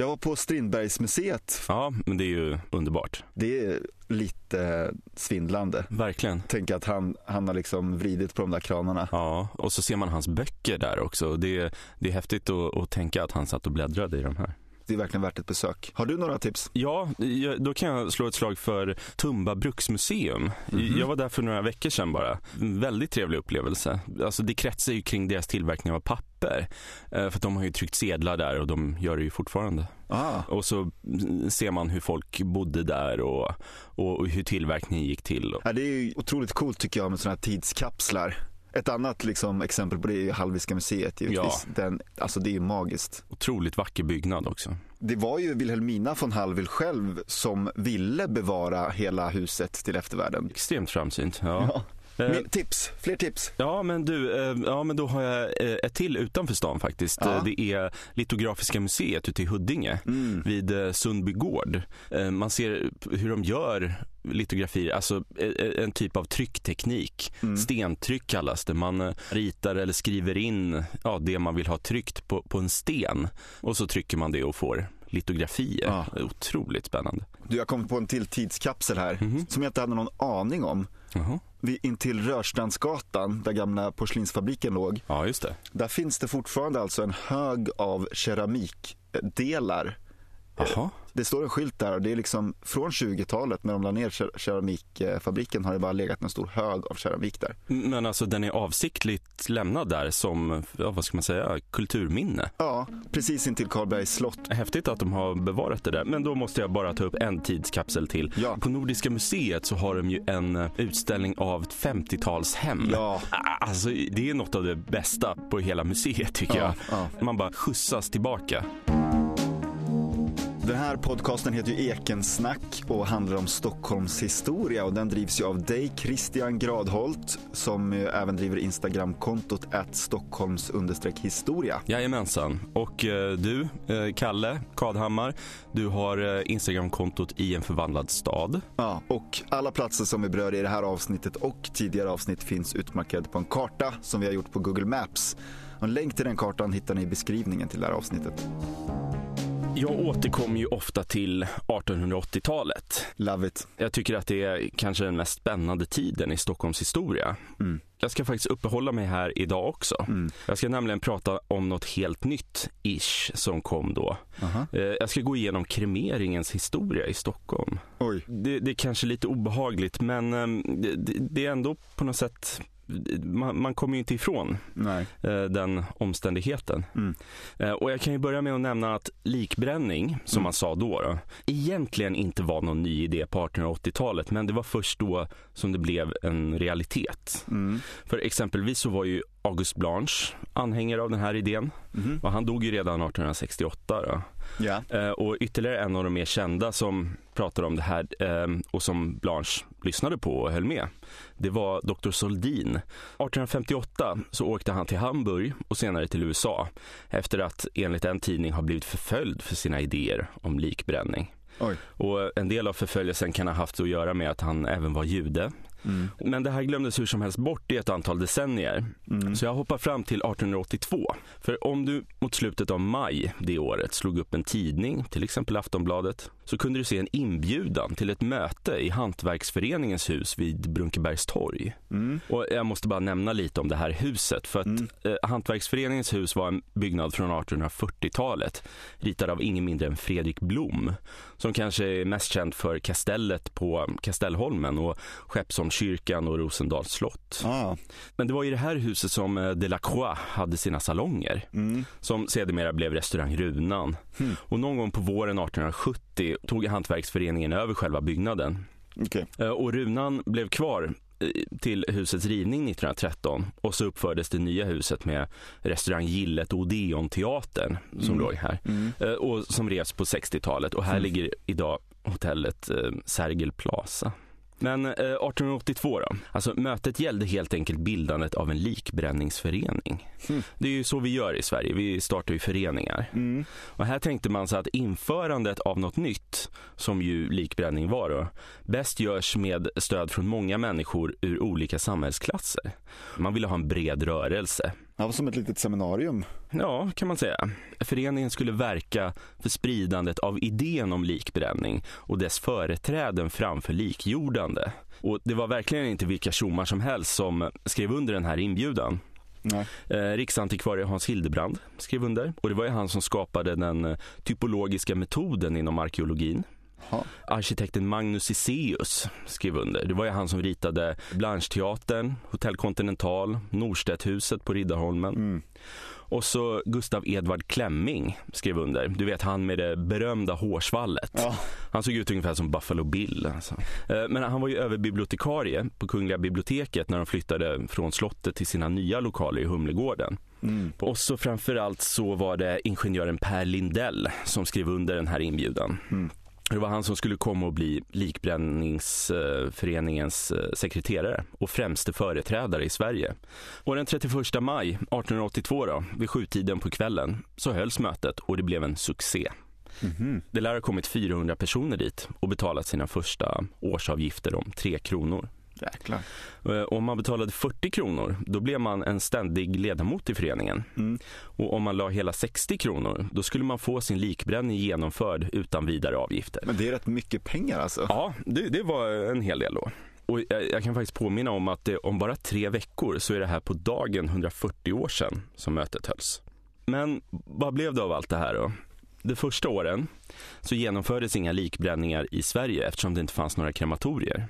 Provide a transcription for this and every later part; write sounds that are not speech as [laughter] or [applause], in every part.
Jag var på Strindbergsmuseet. Ja, men det är ju underbart. Det är lite svindlande. Verkligen. Tänk att han, han har liksom vridit på de där kranarna. Ja, och så ser man hans böcker där också. Det, det är häftigt att, att tänka att han satt och bläddrade i de här. Det är verkligen värt ett besök. Har du några tips? Ja, då kan jag slå ett slag för Tumba bruksmuseum. Jag var där för några veckor sedan bara. Väldigt trevlig upplevelse. Alltså det kretsar ju kring deras tillverkning av papper. Eh, För de har ju tryckt sedlar där och de gör det ju fortfarande. Ah, Och så ser man hur folk bodde där och, och hur tillverkningen gick till. ja, det är otroligt coolt tycker jag med sådana här tidskapslar. Ett annat liksom, exempel på det är Hallwylska museet givetvis. Den, alltså det är magiskt. Otroligt vacker byggnad också. Det var ju Wilhelmina von Hallwyl själv som ville bevara hela huset till eftervärlden. Extremt framsynt. Ja. Ja. Eh, Men tips, fler tips. Ja, men du, eh, ja, men då har jag eh, ett till utanför stan faktiskt. Ja. Det är Litografiska museet ute i Huddinge vid eh, Sundby gård. Man ser hur de gör litografier, alltså en typ av tryckteknik. Stentryck kallas det. Man ritar eller skriver in ja, det man vill ha tryckt på, på en sten och så trycker man det och får litografier. Ja. Otroligt spännande. Du, jag kom på en till tidskapsel här som jag inte hade någon aning om. Jaha. Vid, intill Rörstrandsgatan, där gamla porslinsfabriken låg, Ja, just det. där finns det fortfarande alltså en hög av keramikdelar. Jaha. Det står en skylt där och det är liksom från 20-talet när de la ner ker- keramikfabriken har det bara legat en stor hög av keramik där. Men alltså den är avsiktligt lämnad där som, ja, vad ska man säga, kulturminne. Ja, precis intill Karlbergs slott. Häftigt att de har bevarat det där. Men då måste jag bara ta upp en tidskapsel till. Ja. På Nordiska museet så har de ju en eh, utställning av ett 50-talshem. Ja. Alltså det är något av det bästa på hela museet tycker Ja, jag. Man bara skjutsas tillbaka. Den här podcasten heter ju Ekensnack och handlar om Stockholms historia och den drivs ju av dig Christian Gradholt som även driver Instagramkontot att Stockholms historia. Jajamensan. Och eh, du, eh, Kalle Kadhammar, du har eh, Instagramkontot i en förvandlad stad. Ja, och alla platser som vi berör i det här avsnittet och tidigare avsnitt finns utmarkerade på en karta som vi har gjort på Google Maps. En länk till den kartan hittar ni i beskrivningen till det här avsnittet. Jag återkommer ju ofta till 1880-talet. Love it. Jag tycker att det är kanske den mest spännande tiden i Stockholms historia. Jag ska faktiskt uppehålla mig här idag också. Jag ska nämligen prata om något helt nytt, ish, som kom då. Aha. Eh, Jag ska gå igenom kremeringens historia i Stockholm. Oj. Det, det är kanske lite obehagligt, men ehm, det- det är ändå på något sätt man, man kommer ju inte ifrån Nej. eh, den omständigheten. Mm. Eh, och jag kan ju börja med att nämna att likbränning, som man sa då, då, egentligen inte var någon ny idé på 1880-talet, men det var först då som det blev en realitet. Mm. För exempelvis så var ju August Blanche anhängare av den här idén Mhm. och han dog ju redan 1868. Då. Ja. Eh, och ytterligare en av de mer kända som pratar om det här eh, och som Blanche lyssnade på och höll med. Det var Dr. Soldin. 1858 så åkte han till Hamburg och senare till USA efter att enligt en tidning ha blivit förföljd för sina idéer om likbränning. Oj. Och en del av förföljelsen kan ha haft att göra med att han även var jude. Mm. Men det här glömdes hur som helst bort i ett antal decennier. Mm. Så jag hoppar fram till 1882. För om du mot slutet av maj det året slog upp en tidning, till exempel Aftonbladet, så kunde du se en inbjudan till ett möte i Hantverksföreningens hus vid Brunkebergs torg. Mm. Och jag måste bara nämna lite om det här huset, för att Mm. eh, Hantverksföreningens hus var en byggnad från 1840-talet, ritad av ingen mindre än Fredrik Blom, som kanske är mest känd för kastellet på Kastellholmen och Skeppsholmskyrkan och Rosendals slott. Ah. Men det var i det här huset som eh, Delacroix hade sina salonger, Mm. som sedermera blev restaurang Runan. Hmm. Och någon gång på våren 1870 tog Hantverksföreningen över själva byggnaden. Okej. Eh, Och runan blev kvar eh, till husets rivning 1913 och så uppfördes det nya huset med restaurang Gillet och Odeon-teatern som låg här Mm. Och som revs på 60-talet och här ligger idag hotellet eh, Sergel Plaza. Men eh, 1882 då? Alltså mötet gällde helt enkelt bildandet av en likbränningsförening. Mm. Det är ju så vi gör i Sverige, vi startar ju föreningar. Mm. Och här tänkte man sig att införandet av något nytt, som ju likbränning var då, bäst görs med stöd från många människor ur olika samhällsklasser. Man ville ha en bred rörelse. Det var som ett litet seminarium. Ja, kan man säga. Föreningen skulle verka för spridandet av idén om likbränning och dess företräden framför likjordande. Och det var verkligen inte vilka tjommar som helst som skrev under den här inbjudan. Nej. Eh, Riksantikvarie Hans Hildebrand skrev under och det var ju han som skapade den eh, typologiska metoden inom arkeologin. Ha. Arkitekten Magnus Iseus skrev under. Det var ju han som ritade Blancheteatern, Hotell Continental, Norstedthuset på Riddarholmen. Mm. Och så Gustav Edvard Klemming skrev under. Du vet han med det berömda hårsvallet. Ja. Han såg ut ungefär som Buffalo Bill. Alltså. Eh, Men han var ju överbibliotekarie på Kungliga biblioteket när de flyttade från slottet till sina nya lokaler i Humlegården. Mm. Och så framförallt så var det ingenjören Per Lindell som skrev under den här inbjudan. Mm. Det var han som skulle komma och bli Likbränningsföreningens eh, sekreterare och främste företrädare i Sverige. Och den 31 maj 1882 då, vid sjutiden på kvällen så hölls mötet och det blev en succé. Mhm. Det lär ha kommit 400 personer dit och betalat sina första årsavgifter om 3 kronor. Jäklar. Eh, Om man betalade 40 kronor, då blev man en ständig ledamot i föreningen. Mm. Och om man la hela 60 kronor, då skulle man få sin likbränning genomförd utan vidare avgifter. Men det är rätt mycket pengar alltså. Ja, det, det var en hel del då. Och jag, jag kan faktiskt påminna om att det, om bara tre veckor så är det här på dagen 140 år sedan som mötet hölls. Men vad blev det av allt det här då? De första åren så genomfördes inga likbränningar i Sverige eftersom det inte fanns några krematorier.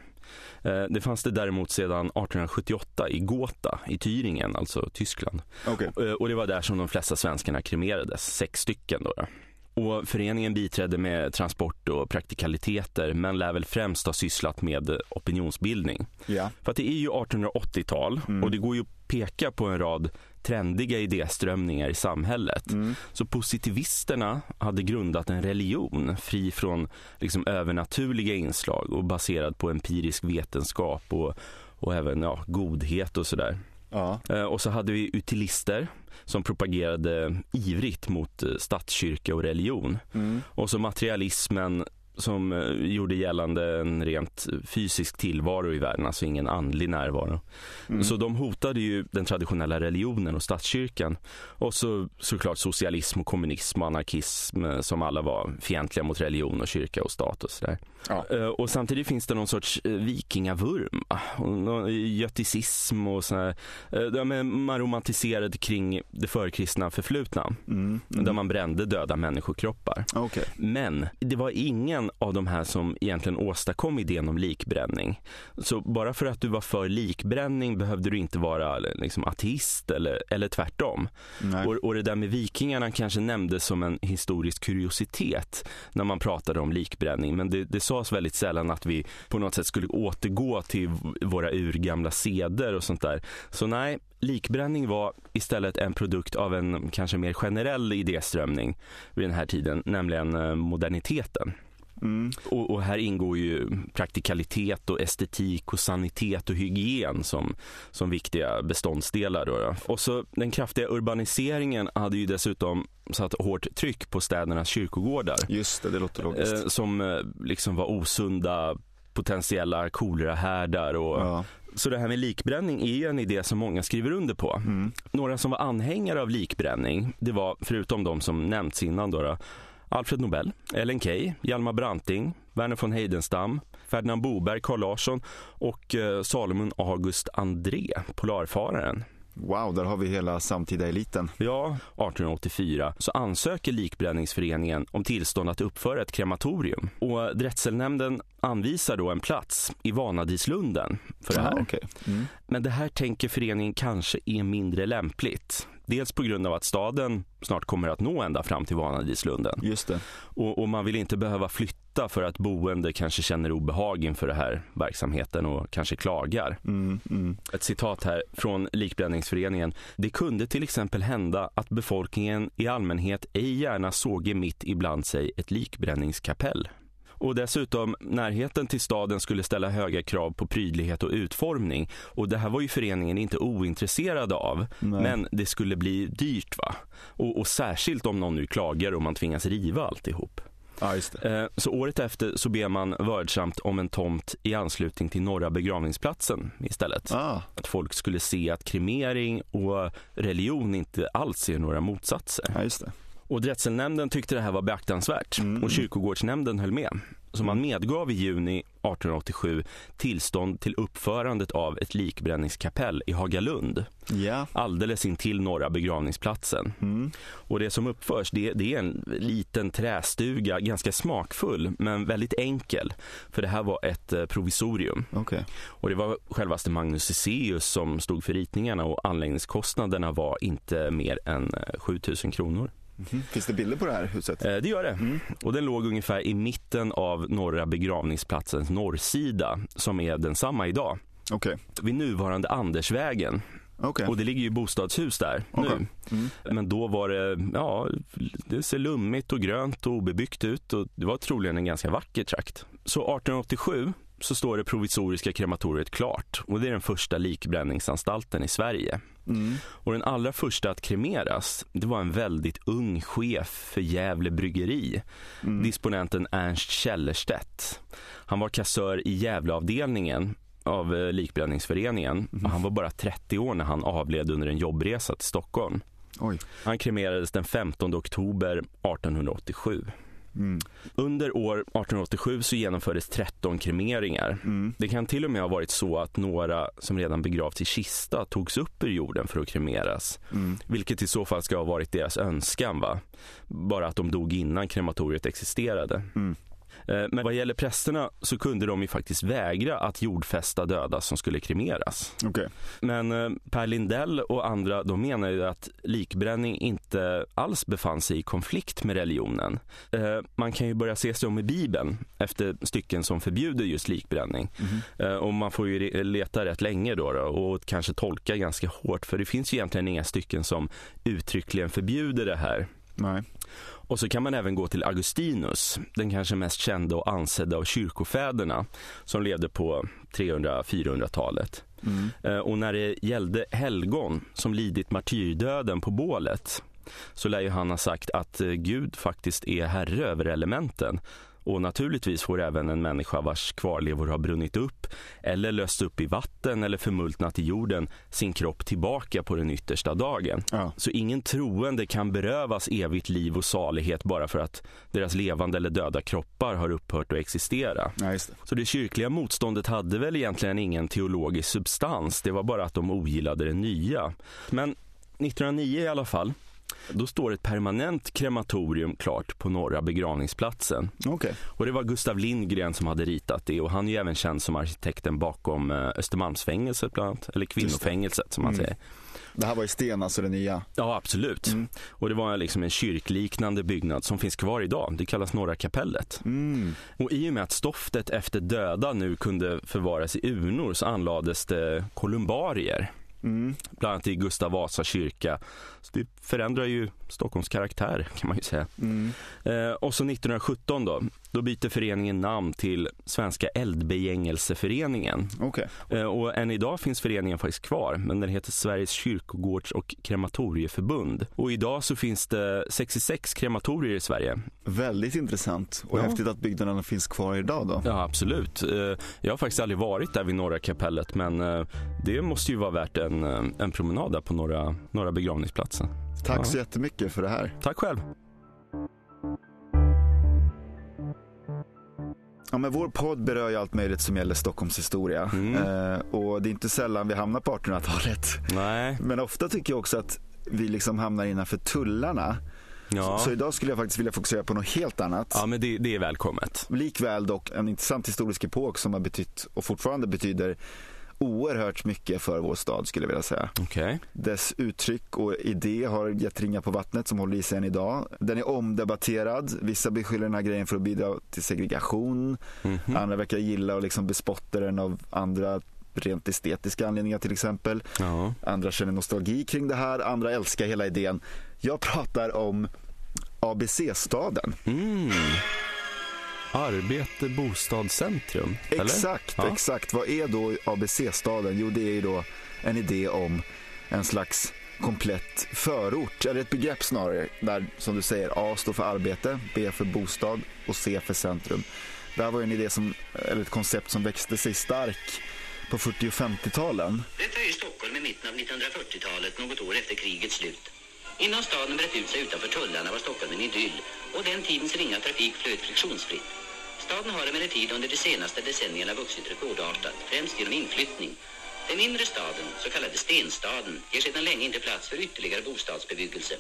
Eh, Det fanns det däremot sedan 1878 i Gotha i Thüringen, alltså Tyskland. Okej. Eh, Och det var där som de flesta svenskarna kremerades, sex stycken då. Och föreningen biträdde med transport och praktikaliteter men lär väl främst ha sysslat med opinionsbildning. Ja. För att det är ju 1880-tal Mm. och det går ju peka på en rad trendiga idéströmningar i samhället. Mm. Så positivisterna hade grundat en religion fri från liksom, övernaturliga inslag och baserad på empirisk vetenskap och, och även ja, godhet och sådär. Ja. Eh, Och så hade vi utilister som propagerade ivrigt mot eh, statskyrka och religion. Mm. Och så materialismen som eh, gjorde gällande en rent fysisk tillvaro i världen, alltså ingen andlig närvaro. Mm. Så de hotade ju den traditionella religionen och statskyrkan. Och så såklart socialism och kommunism och anarkism eh, som alla var fientliga mot religion och kyrka och stat och sådär. Ja. Eh, Och samtidigt finns det någon sorts vikingavurm göticism och sådär. Där man man romantiserade kring det förkristna förflutna. Mm. Mm. Där man brände döda människokroppar. Okej. Men det var ingen av de här som egentligen åstadkom idén om likbränning. Så bara för att du var för likbränning behövde du inte vara liksom, ateist eller, eller tvärtom. Och, och det där med vikingarna kanske nämndes som en historisk kuriositet när man pratade om likbränning. Men det, det sades väldigt sällan att vi på något sätt skulle återgå till våra urgamla seder och sånt där. Så nej, likbränning var istället en produkt av en kanske mer generell idéströmning vid den här tiden, nämligen eh, moderniteten. Mm. Och, och här ingår ju praktikalitet och estetik och sanitet och hygien som, som viktiga beståndsdelar. Då. Och så den kraftiga urbaniseringen hade ju dessutom satt hårt tryck på städernas kyrkogårdar Just det, det låter logiskt. eh, som eh, liksom var osunda potentiella kolerahärdar. Och, Ja. Så det här med likbränning är ju en idé som många skriver under på. Mm. Några som var anhängare av likbränning, det var förutom de som nämnts innan då, då Alfred Nobel, Ellen Key, Hjalmar Branting, Verner von Heidenstam, Ferdinand Boberg, Carl Larsson och eh, Salomon August André, polarfararen. Wow, där har vi hela samtida eliten. Ja, 1884 så ansöker Likbränningsföreningen om tillstånd att uppföra ett krematorium. Och drätselnämnden anvisar då en plats i Vanadislunden för det här. Ja, okej. Mm. Men det här tänker föreningen kanske är mindre lämpligt. Dels på grund av att staden snart kommer att nå ända fram till Vanadislunden. Just det. Och, och man vill inte behöva flytta för att boende kanske känner obehag inför den här verksamheten och kanske klagar. Mm. Mm. Ett citat här från Likbränningsföreningen. Det kunde till exempel hända att befolkningen i allmänhet ej gärna såge mitt ibland sig ett likbränningskapell. Och dessutom, närheten till staden skulle ställa höga krav på prydlighet och utformning. Och det här var ju föreningen inte ointresserad av. Nej. Men det skulle bli dyrt va? Och, och särskilt om någon nu klagar och man tvingas riva alltihop. Eh, Så året efter så ber man vördsamt om en tomt i anslutning till norra begravningsplatsen istället. Ah, Att folk skulle se att kremering och religion inte alls är några motsatser. det. Och drätselnämnden tyckte det här var beaktansvärt Mm. och kyrkogårdsnämnden höll med. Så man medgav i juni 1887 tillstånd till uppförandet av ett likbränningskapell i Hagalund, Ja. alldeles intill norra begravningsplatsen. Mm. Och det som uppförs det, det är en liten trästuga, ganska smakfull men väldigt enkel. För det här var ett eh, provisorium. Okej. Och det var självaste Magnus Ceseus som stod för ritningarna och anläggningskostnaderna var inte mer än eh, 7000 kronor. Mhm. Finns det bilder på det här huset? Eh, Det gör det. Mm. Och den låg ungefär i mitten av norra begravningsplatsens norrsida som är densamma idag. Okej. Vid nuvarande Andersvägen. Okej. Och det ligger ju bostadshus där Okej. nu. Mm. Men då var det, ja, det ser lummigt och grönt och obebyggt ut och det var troligen en ganska vacker trakt. Så 1887 så står det provisoriska krematoriet klart och det är den första likbränningsanstalten i Sverige. Mm. Och den allra första att kremeras, det var en väldigt ung chef för Gävle bryggeri, Mm. disponenten Ernst Källerstedt. Han var kassör i Gävleavdelningen av eh, likbränningsföreningen. Och han var bara 30 år när han avled under en jobbresa till Stockholm. Oj. Han kremerades den 15 oktober 1887. Mm. Under år 1887 så genomfördes 13 kremeringar. Mm. Det kan till och med ha varit så att några som redan begravts i kista togs upp ur jorden för att kremeras. Mm. Vilket i så fall ska ha varit deras önskan. va? Bara att de dog innan krematoriet existerade. Mm. Eh, Men vad gäller prästerna så kunde de ju faktiskt vägra att jordfästa döda som skulle kremeras. Okej. Men eh, Per Lindell och andra de menar ju att likbränning inte alls befann sig i konflikt med religionen. Eh, Man kan ju börja se sig om i Bibeln efter stycken som förbjuder just likbränning. Eh, Och man får ju leta rätt länge då, då och kanske tolka ganska hårt för det finns ju egentligen inga stycken som uttryckligen förbjuder det här. Nej. Och så kan man även gå till Augustinus, den kanske mest kända och ansedda av kyrkofäderna som levde på 300-400-talet. Mm. Eh, Och när det gällde helgon som lidit martyrdöden på bålet så lär ju han ha sagt att eh, Gud faktiskt är herre över elementen. Och naturligtvis får även en människa vars kvarlevor har brunnit upp eller löst upp i vatten eller förmultnat i jorden sin kropp tillbaka på den yttersta dagen. Ja. Så ingen troende kan berövas evigt liv och salighet bara för att deras levande eller döda kroppar har upphört att existera. Just det. Så det kyrkliga motståndet hade väl egentligen ingen teologisk substans. Det var bara att de ogillade det nya. Men 1909 i alla fall, då står ett permanent krematorium klart på norra begravningsplatsen. Okej. Och det var Gustav Lindgren som hade ritat det och han är ju även känd som arkitekten bakom eh, Östermalmsfängelset bland annat, eller kvinnofängelset som man Mm. säger. Det här var i sten, alltså det nya. Ja, absolut. Mm. Och det var liksom en kyrkliknande byggnad som finns kvar idag. Det kallas Norra kapellet. Mm. Och i och med att stoftet efter döda nu kunde förvaras i urnor så anlades det kolumbarier. Mm. Bland annat i Gustav Vasa kyrka. Så det förändrar ju Stockholms karaktär kan man ju säga. Mm. Eh, och så 1917 då, då byter föreningen namn till Svenska eldbegängelseföreningen. Okej. Eh, och än idag finns föreningen faktiskt kvar, men den heter Sveriges kyrkogårds och krematorieförbund. Och idag så finns det 66 krematorier i Sverige. Väldigt intressant och Ja. häftigt att byggnaderna finns kvar idag då. Ja, absolut. Eh, jag har faktiskt aldrig varit där vid Norra kapellet, men eh, det måste ju vara värt en, eh, en promenad där på Norra, norra begravningsplatsen. Tack Ja. så jättemycket för det här. Tack själv. Ja, men vår podd berör ju allt möjligt som gäller Stockholms historia. Mm. Eh, och det är inte sällan vi hamnar på 1800-talet. Nej, Men ofta tycker jag också att vi liksom hamnar innanför tullarna. ja. Så, så idag skulle jag faktiskt vilja fokusera på något helt annat. ja men det, det är välkommet. Likväl dock en intressant historisk epok som har betytt och fortfarande betyder oerhört mycket för vår stad skulle jag vilja säga. Okej. Dess uttryck och idé har gett ringar på vattnet som håller i sig än idag. Den är omdebatterad. Vissa beskyller den här grejen för att bidra till segregation. Mhm. Andra verkar gilla och liksom bespotta den av andra rent estetiska anledningar till exempel. Ja. Andra känner nostalgi kring det här, andra älskar hela idén. Jag pratar om ABC-staden. Mm. Arbete, bostad, centrum. eller? Exakt, Ja. exakt. Vad är då ABC-staden? Jo, det är ju då en idé om en slags komplett förort, eller ett begrepp snarare, där som du säger A står för arbete, B för bostad och C för centrum. Det här var en idé som, eller ett koncept som växte sig stark på 40 och 50-talen. Detta är Stockholm i mitten av 1940-talet, något år efter krigets slut. Innan staden brett ut sig utanför tullarna var Stockholm en idyll och den tidens ringa trafik flöt friktionsfritt. Staden har emellertid under de senaste decennierna vuxit rekordartat, främst genom inflyttning. Den inre staden, så kallade stenstaden, ger sedan länge inte plats för ytterligare bostadsbebyggelse.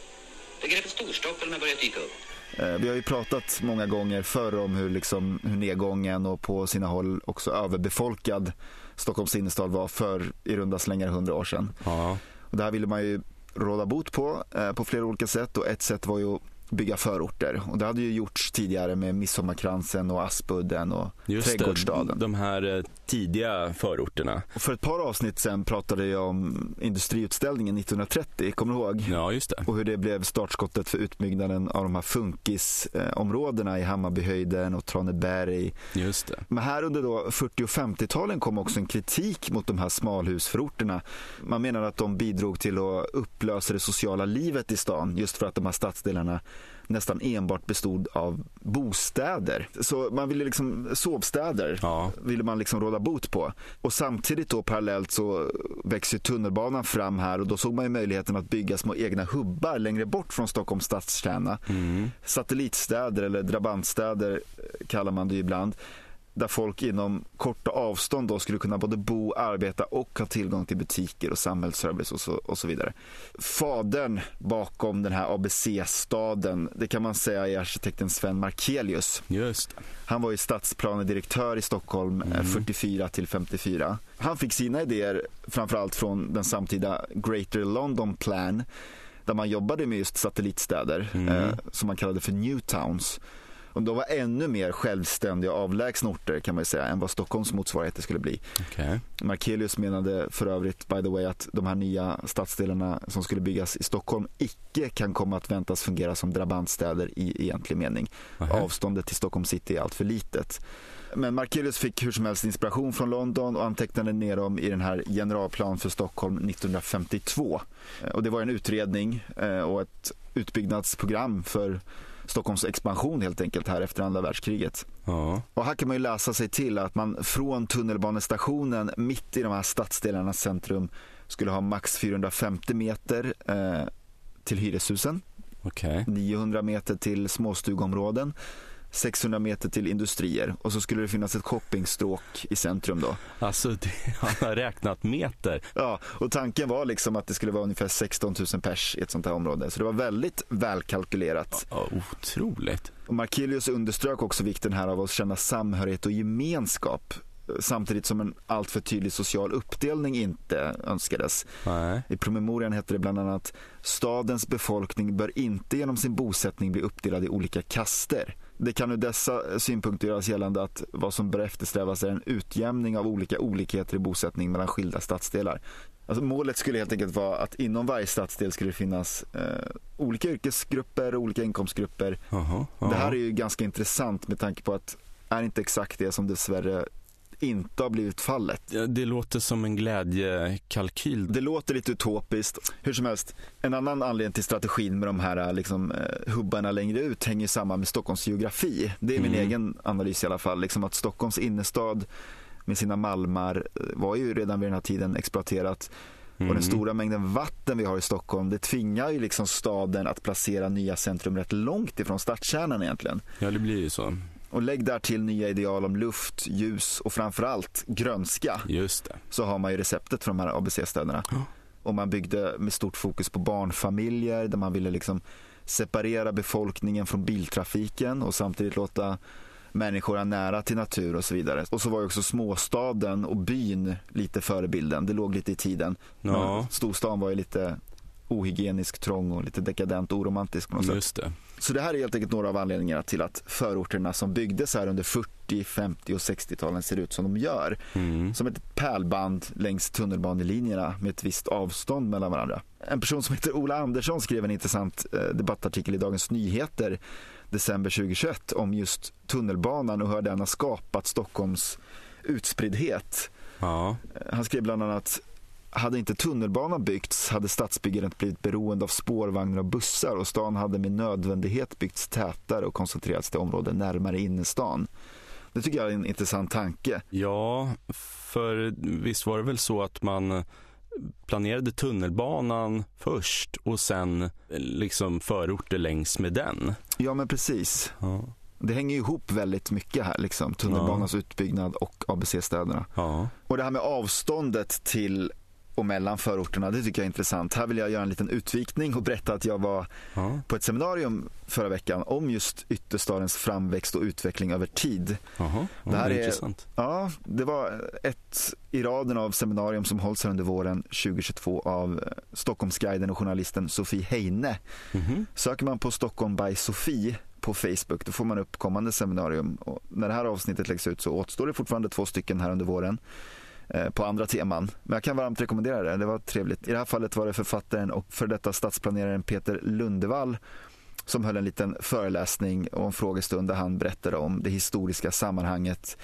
Begreppet Storstockholm har börjat dyka upp. Eh, vi har ju pratat många gånger förr om hur, liksom, hur nedgången och på sina håll också överbefolkad Stockholms innerstad var för i runda slängar hundra år sedan. Ja. Och det här ville man ju råda bot på eh, på flera olika sätt och ett sätt var ju att bygga förorter. Och det hade ju gjorts tidigare med Midsommarkransen och Aspudden och Just Trädgårdsstaden. det, de här eh, tidiga förorterna. Och för ett par avsnitt sen pratade jag om industriutställningen 1930, kommer du ihåg? Ja, just det. Och hur det blev startskottet för utbyggnaden av de här funkisområdena i Hammarbyhöjden och Traneberg. Just det. Men här under då 40 och 50-talen kom också en kritik mot de här smalhusförorterna. Man menar att de bidrog till att upplösa det sociala livet i stan just för att de här stadsdelarna nästan enbart bestod av bostäder. Så man ville liksom, sovstäder Ja. ville man liksom råda bot på. Och samtidigt då parallellt så växer tunnelbanan fram här och då såg man ju möjligheten att bygga små egna hubbar längre bort från Stockholms stadskärna. Satellitstäder eller drabantstäder kallar man det ibland. Där folk inom korta avstånd då skulle kunna både bo, arbeta och ha tillgång till butiker och samhällsservice och så, och så vidare. Fadern bakom den här ABC-staden, det kan man säga är arkitekten Sven Markelius. Just. Han var ju stadsplanedirektör i Stockholm eh, 44 till 54. Han fick sina idéer framförallt från den samtida Greater London Plan där man jobbade med just satellitstäder eh, som man kallade för New Towns. De var ännu mer självständiga och avlägsna orter kan man säga än vad Stockholms motsvarigheter skulle bli. Okej. Markelius menade för övrigt by the way att de här nya stadsdelarna som skulle byggas i Stockholm icke kan komma att väntas fungera som drabantstäder i egentlig mening. Nähä. Avståndet till Stockholm city är allt för litet. Men Markelius fick hur som helst inspiration från London och antecknade ner dem i den här generalplan för Stockholm 1952. Eh, Och det var en utredning eh, och ett utbyggnadsprogram för Stockholms expansion helt enkelt här efter andra världskriget. Ja. Och här kan man ju läsa sig till att man från tunnelbanestationen mitt i de här stadsdelarnas centrum skulle ha max 450 meter eh, till hyreshusen, Okej. 900 meter till småstugområden, 600 meter till industrier och så skulle det finnas ett shoppingstråk i centrum då. Alltså, det, [laughs] han har räknat meter. Ja, och tanken var liksom att det skulle vara ungefär 16 000 pers i ett sånt här område. Så det var väldigt välkalkylerat. Ja, otroligt. Och Markelius underströk också vikten här av att känna samhörighet och gemenskap eh, samtidigt som en alltför tydlig social uppdelning inte önskades. Nej. I promemorian hette det bland annat stadens befolkning bör inte genom sin bosättning bli uppdelad i olika kaster. Det kan ur dessa synpunkter göras gällande att vad som bör eftersträvas är en utjämning av olika olikheter i bosättning mellan skilda stadsdelar. Alltså målet skulle helt enkelt vara att inom varje stadsdel skulle det finnas eh, olika yrkesgrupper och olika inkomstgrupper. Jaha. Det här är ju ganska intressant med tanke på att är inte exakt det som dessvärre inte har blivit fallet. Ja, Det låter som en glädjekalkyl. Det låter lite utopiskt. Hur som helst, en annan anledning till strategin med de här liksom, eh, hubbarna längre ut hänger samman med Stockholms geografi. Det är min Mm. egen analys i alla fall. Liksom att Stockholms innerstad med sina malmar eh, var ju redan vid den här tiden exploaterat. Och Mm. den stora mängden vatten vi har i Stockholm, det tvingar ju liksom staden att placera nya centrum rätt långt ifrån stadskärnan egentligen. Ja, det blir ju så. Och lägg där till nya ideal om luft, ljus och framförallt grönska Just det. så har man ju receptet för de här ABC-städerna. Ja. Och man byggde med stort fokus på barnfamiljer där man ville liksom separera befolkningen från biltrafiken och samtidigt låta människor ha nära till natur och så vidare. Och så var ju också småstaden och byn lite förebilden. Det låg lite i tiden. Ja. Men Storstan var ju lite ohygienisk, trång och lite dekadent, oromantisk på något sätt. Just det. Så det här är helt enkelt några av anledningarna till att förorterna som byggdes här under 40, 50 och 60-talen ser ut som de gör. Mm. Som ett pärlband längs tunnelbanelinjerna med ett visst avstånd mellan varandra. En person som heter Ola Andersson skrev en intressant eh, debattartikel i Dagens Nyheter december 2021 om just tunnelbanan och hur den har skapat Stockholms utspriddhet. Ja. Han skrev bland annat hade inte tunnelbanan byggts hade stadsbyggandet blivit beroende av spårvagnar och bussar och stan hade med nödvändighet byggts tätare och koncentrerats till områden närmare innerstan. Det tycker jag är en intressant tanke. Ja, för visst var det väl så att man planerade tunnelbanan först och sen liksom förorter längs med den. Ja, men precis. Ja. Det hänger ihop väldigt mycket här, liksom. tunnelbanans ja. utbyggnad och ABC-städerna. Ja. Och det här med avståndet till och mellan förorterna, det tycker jag är intressant. Här vill jag göra en liten utvikning och berätta att jag var ja. på ett seminarium förra veckan om just ytterstadens framväxt och utveckling över tid. Jaha, det här är, är intressant. Ja, det var ett i raden av seminarium som hålls här under våren 2022 av Stockholmsguiden och journalisten Sofie Heine. Mm -hmm. Söker man på Stockholm by Sofie på Facebook, då får man upp kommande seminarium. Och när det här avsnittet läggs ut så återstår det fortfarande två stycken här under våren eh, på andra teman. Men jag kan varmt rekommendera det, det var trevligt. I det här fallet var det författaren och för detta stadsplaneraren Peter Lundevall som höll en liten föreläsning och en frågestund där han berättade om det historiska sammanhanget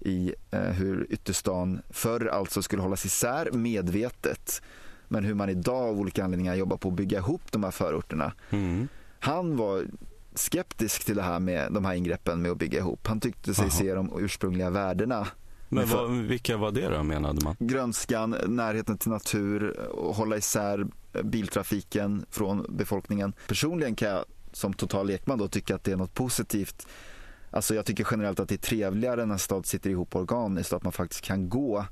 i eh, hur ytterstan förr alltså skulle hållas isär medvetet men hur man idag av olika anledningar jobbar på att bygga ihop de här förorterna. Mm. Han var skeptisk till det här med de här ingreppen med att bygga ihop. Han tyckte sig Aha. se de ursprungliga värdena. Men vad, vilka var det då menade man? Grönskan, närheten till natur, hålla isär biltrafiken från befolkningen. Personligen kan jag som total lekman då tycka att det är något positivt. Alltså jag tycker generellt att det är trevligare när en stad sitter ihop organiskt och att man faktiskt kan gå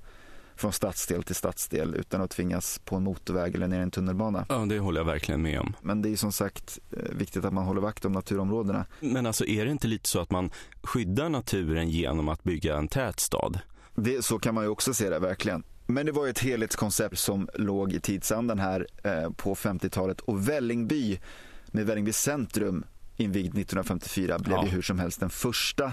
från stadsdel till stadsdel utan att tvingas på en motorväg eller ner i en tunnelbana. Ja, det håller jag verkligen med om. Men det är som sagt eh, viktigt att man håller vakt om naturområdena. Men alltså är det inte lite så att man skyddar naturen genom att bygga en tät stad? Det, så kan man ju också se det, verkligen. Men det var ju ett helhetskoncept som låg i tidsandan här eh, på 50-talet och Vällingby med Vällingby centrum invigd 1954 blev ja. ju hur som helst den första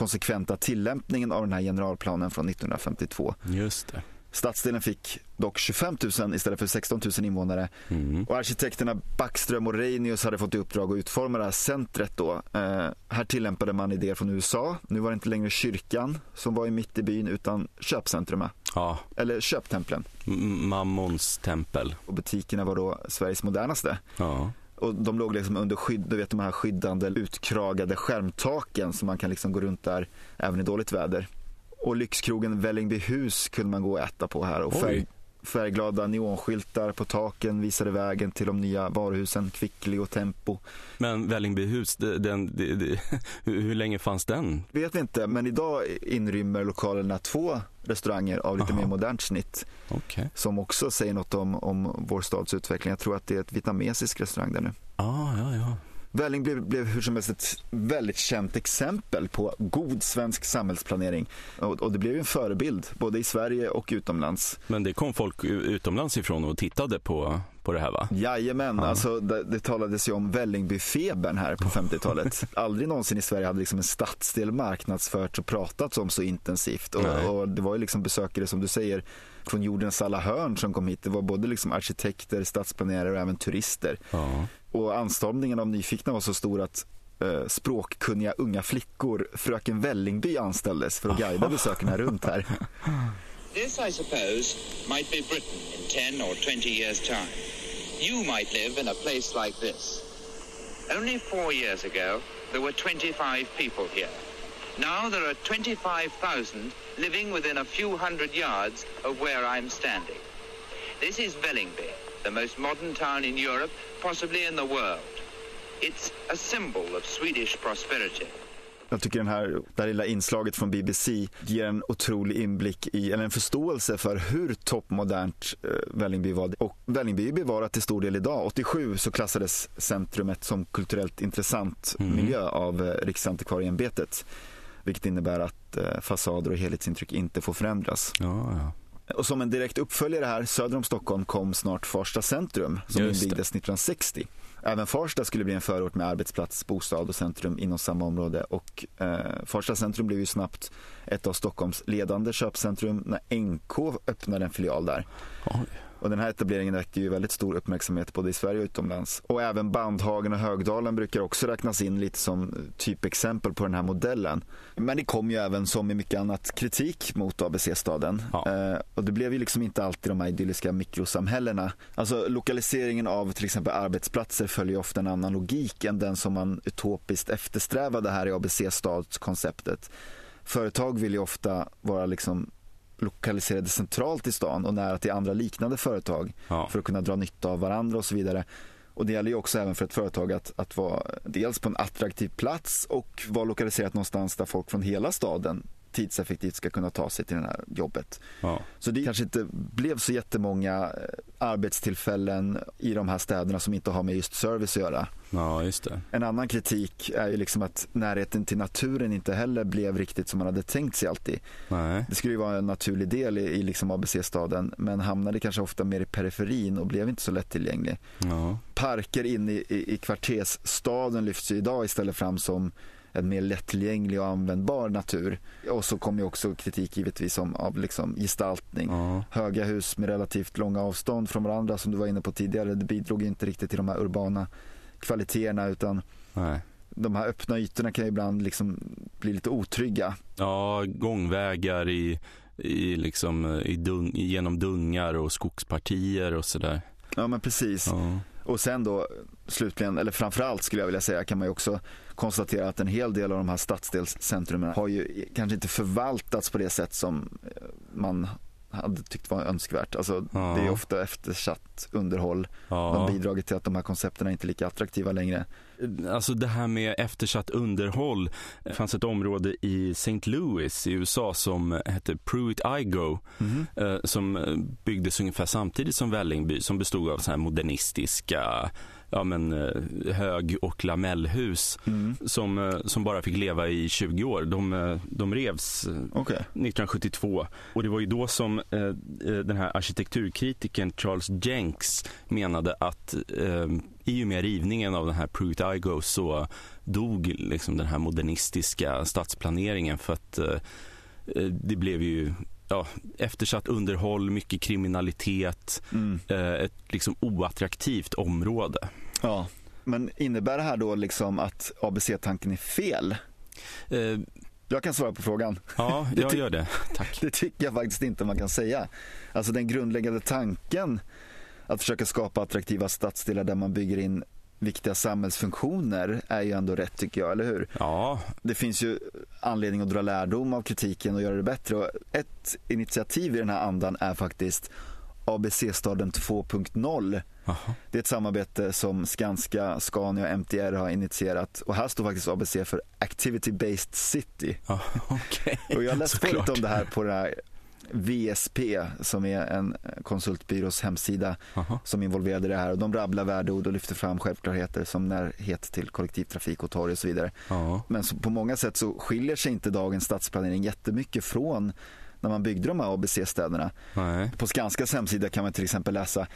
konsekventa tillämpningen av den här generalplanen från 1952. Just det. Stadsdelen fick dock 25 000 istället för 16 000 invånare. Mm. Och arkitekterna Backström och Reinius hade fått i uppdrag att utforma det här centret. Då. Eh, här tillämpade man idéer från USA. Nu var det inte längre kyrkan som var i mitt i byn utan köpcentrumet. Ja. Eller köptemplen. M Mammons tempel. Och butikerna var då Sveriges modernaste. Ja. Och de låg liksom under skydd, du vet de här skyddande utkragade skärmtaken som man kan liksom gå runt där även i dåligt väder. Och lyxkrogen Vällingbyhus kunde man gå och äta på här och färg, färgglada neonskyltar på taken visade vägen till de nya varuhusen Kvickly och Tempo. Men Vällingbyhus, den, den, [laughs] hur länge fanns den? Vet vi inte, men idag inrymmer lokalerna två restauranger av lite Aha. mer modernt snitt. Okay. Som också säger något om, om vår stads utveckling. Jag tror att det är ett vietnamesisk restaurang där nu. Ah, ja, ja. Välling blev, blev hur som helst ett väldigt känt exempel på god svensk samhällsplanering. Och, och, det blev en förebild både i Sverige och utomlands. Men det kom folk utomlands ifrån och tittade på, på det här va? Jajamän, ja. alltså, det, det talades ju om Vällingbyfebern här på 50-talet. [laughs] Aldrig någonsin i Sverige hade liksom en stadsdel marknadsförts och pratats om så intensivt. Och, och, det var ju liksom besökare som du säger från jordens alla hörn som kom hit. Det var både liksom arkitekter, stadsplanerare och även turister. Ja. Och anstormningen av nyfikna var så stor att eh, språkkunniga unga flickor, fröken Vällingby anställdes för att guida [laughs] besökarna runt här. This, I suppose, might be Britain in 10 or 20 years time. You might live in a place like this. Only four years ago, there were 25 people here. Now there are 25,000 living within a few hundred yards of where I'm standing. This is Vällingby, the most modern town in Europe, possibly in the world. It's a symbol of Swedish prosperity. Jag tycker den här, det här lilla inslaget från BBC ger en otrolig inblick i, eller en förståelse för hur toppmodernt eh, Vällingby var. Och Vällingby är bevarat till stor del idag. 87 så klassades centrumet som kulturellt intressant mm. miljö av eh, Riksantikvarieämbetet. Vilket innebär att eh, fasader och helhetsintryck inte får förändras. Ja, ja. Och som en direkt uppföljare här söder om Stockholm kom snart Farsta centrum som invigdes 1960. Även Farsta skulle bli en förort med arbetsplats, bostad och centrum inom samma område. Och eh, Farsta centrum blev ju snabbt ett av Stockholms ledande köpcentrum när NK öppnade en filial där. Oj. Och den här etableringen väckte ju väldigt stor uppmärksamhet både i Sverige och utomlands. Och även Bandhagen och Högdalen brukar också räknas in lite som typexempel på den här modellen. Men det kom ju även som i mycket annat kritik mot ABC-staden. Ja. Eh, och det blev ju liksom inte alltid de här idylliska mikrosamhällena. Alltså lokaliseringen av till exempel arbetsplatser följer ofta en annan logik än den som man utopiskt eftersträvade här i ABC-stadskonceptet. Företag vill ju ofta vara liksom lokaliserade centralt i stan och nära till andra liknande företag Ja. för att kunna dra nytta av varandra och så vidare. Och det gäller ju också även för ett företag att, att vara dels på en attraktiv plats och vara lokaliserat någonstans där folk från hela staden tidseffektivt ska kunna ta sig till det här jobbet. Ja. Så det kanske inte blev så jättemånga eh, arbetstillfällen i de här städerna som inte har med just service att göra. Ja, just det. En annan kritik är ju liksom att närheten till naturen inte heller blev riktigt som man hade tänkt sig alltid. Nej. Det skulle ju vara en naturlig del i, i liksom ABC-staden men hamnade kanske ofta mer i periferin och blev inte så lättillgänglig. Ja. Parker inne i, i, i kvartersstaden lyfts ju idag istället fram som en mer lättillgänglig och användbar natur. Och så kommer ju också kritik givetvis om, av liksom gestaltning. Ja. Höga hus med relativt långa avstånd från varandra som du var inne på tidigare. Det bidrog inte riktigt till de här urbana kvaliteterna utan Nej. de här öppna ytorna kan ju ibland liksom bli lite otrygga. Ja, gångvägar i, i liksom, i dung, genom dungar och skogspartier och sådär. Ja men precis. Ja. Och sen då slutligen, eller framförallt skulle jag vilja säga, kan man ju också konstatera att en hel del av de här stadsdelscentrumen har ju kanske inte förvaltats på det sätt som eh, man hade tyckt var önskvärt. Alltså Ja. det är ofta eftersatt underhåll. De har Ja. bidragit till att de här koncepten är inte lika attraktiva längre. Alltså det här med eftersatt underhåll. Det fanns ett område i St. Louis i USA som hette Pruitt-Igoe eh, som eh, byggdes ungefär samtidigt som Vällingby som bestod av så här modernistiska ja, men, eh, hög och lamellhus som, eh, som bara fick leva i 20 år. De, eh, de revs Okej. 1972. Och det var ju då som eh, den här arkitekturkritiken Charles Jenks menade att eh, i och med rivningen av den här Pruitt-Igoe så dog liksom den här modernistiska stadsplaneringen för att eh, det blev ju ja, eftersatt underhåll, mycket kriminalitet, Mm. ett liksom oattraktivt område. Ja. Men innebär det här då liksom att ABC-tanken är fel? Eh, Jag kan svara på frågan. ja, [laughs] jag gör det. Tack. [laughs] Det tycker jag faktiskt inte man kan säga. Alltså den grundläggande tanken att försöka skapa attraktiva stadsdelar där man bygger in viktiga samhällsfunktioner är ju ändå rätt tycker jag, eller hur? Ja, Det finns ju anledning att dra lärdom av kritiken och göra det bättre. Och ett initiativ i den här andan är faktiskt ABC-staden 2.0. Jaha. Det är ett samarbete som Skanska, Scania och MTR har initierat. Och här står faktiskt ABC för Activity Based City. ja [laughs] okej. Och jag läste på lite om det här på det här VSP som är en konsultbyrås hemsida Jaha. som involverade det här och de rabblar värdeord och lyfter fram självklarheter som närhet till kollektivtrafik och torg och så vidare. Ja. Men så på många sätt så skiljer sig inte dagens stadsplanering jättemycket från när man byggde de här ABC-städerna. På Skanskas hemsida kan man till exempel läsa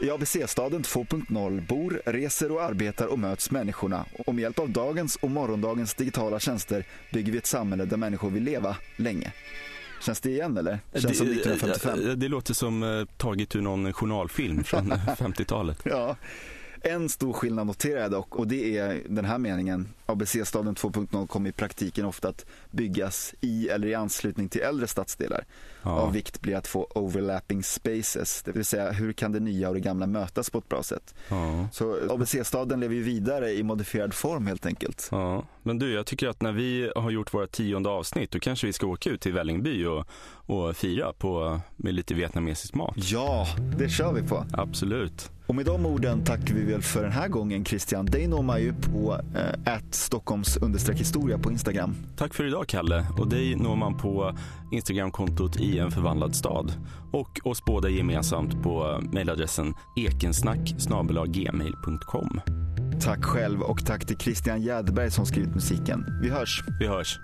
i ABC-staden 2.0 bor, reser och arbetar och möts människorna. Och med hjälp av dagens och morgondagens digitala tjänster bygger vi ett samhälle där människor vill leva länge. Känns det igen eller? Känns som 1955. Det, det låter som eh, taget ur någon journalfilm från [laughs] 50-talet. Ja. En stor skillnad noterar jag dock och det är den här meningen. ABC-staden 2.0 kommer i praktiken ofta att byggas i eller i anslutning till äldre stadsdelar. Ja. Av vikt blir att få overlapping spaces, det vill säga hur kan det nya och det gamla mötas på ett bra sätt. Ja. Så ABC-staden lever ju vidare i modifierad form helt enkelt. Ja, men du, jag tycker att när vi har gjort våra tionde avsnitt, då kanske vi ska åka ut till Vällingby och, och fira på, med lite vietnamesisk mat. Ja, det kör vi på. Absolut. Och med de orden tackar vi väl för den här gången Christian. Dig når man ju på eh, Stockholms historia på Instagram. Tack för idag, Kalle. Och dig når man på Instagramkontot i en förvandlad stad. Och oss båda gemensamt på mejladressen ekensnack gmail.com. Tack själv och tack till Christian Jäderberg som skrivit musiken. Vi hörs! Vi hörs.